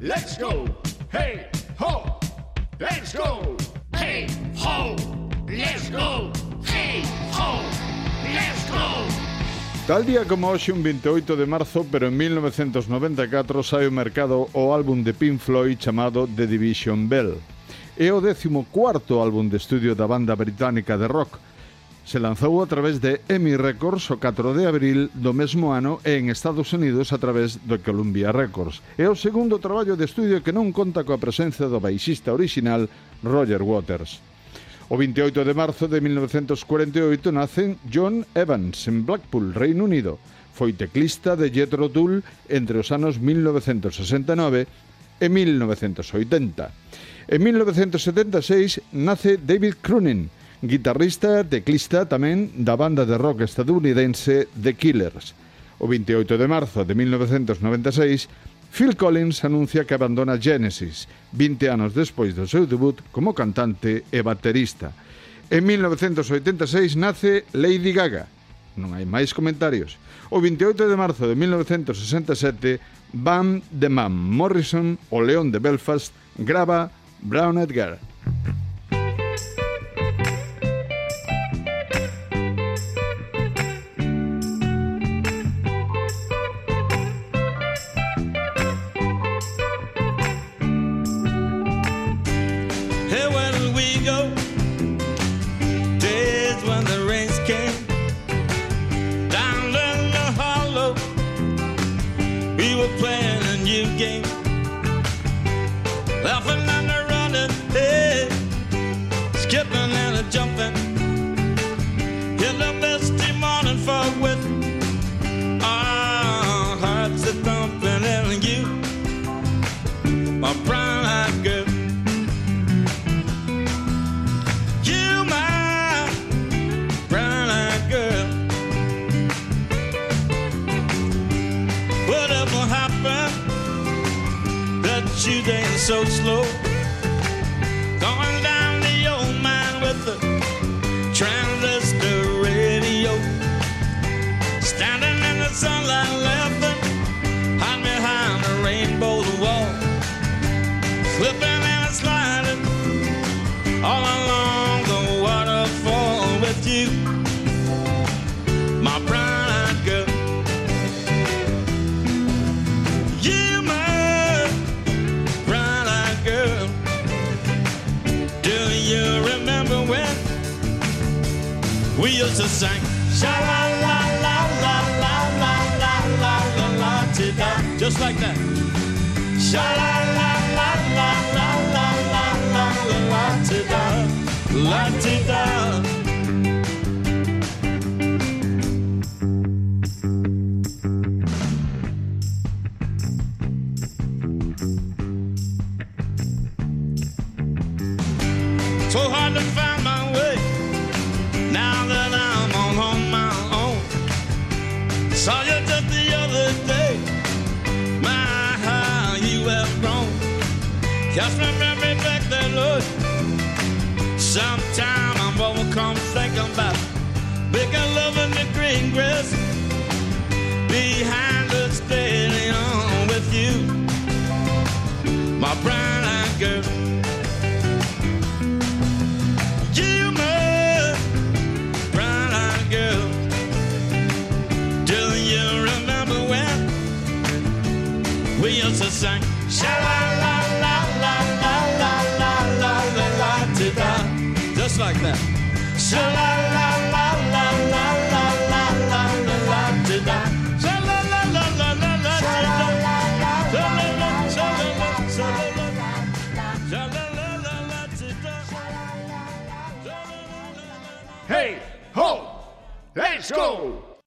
Let's go, hey ho. Let's go, hey ho. Let's go, hey ho. Let's go. Tal día como hoxe un 28 de marzo, pero en 1994 sai ao mercado o álbum de Pink Floyd chamado The Division Bell. É o 14º álbum de estudio da banda británica de rock, se lanzou a través de EMI Records o 4 de abril do mesmo ano e en Estados Unidos a través do Columbia Records. É o segundo traballo de estudio que non conta coa presencia do baixista original Roger Waters. O 28 de marzo de 1948 nacen John Evans en Blackpool, Reino Unido. Foi teclista de Jethro Tull entre os anos 1969 e 1980. En 1976 nace David Cronin, guitarrista, teclista tamén da banda de rock estadounidense The Killers. O 28 de marzo de 1996, Phil Collins anuncia que abandona Genesis, 20 anos despois do seu debut como cantante e baterista. En 1986 nace Lady Gaga. Non hai máis comentarios. O 28 de marzo de 1967, Bam de Mam Morrison, o León de Belfast, grava Brown Edgar. Game, laughing and a running, hey, skipping and a jumping. In the misty morning fog with. Our hearts a thumping, and you, my brown-eyed so slow? Going down the old mine with the transistor radio. Standing in the sunlight laughing, hide behind the rainbow's wall. Slipping and sliding all along the waterfall with you, we used to sing? Sha la la la la la la la la la la ti da, just like that. Sha la la la la la la la la la la ti da, la da. So hard to find my Saw you just the other day. My, how you have grown. Just remember back then, Lord. Sometime I'm overcome thinking about making love in the green grass to sing? Sha la la la la la la la la la la da, just like that. Sha la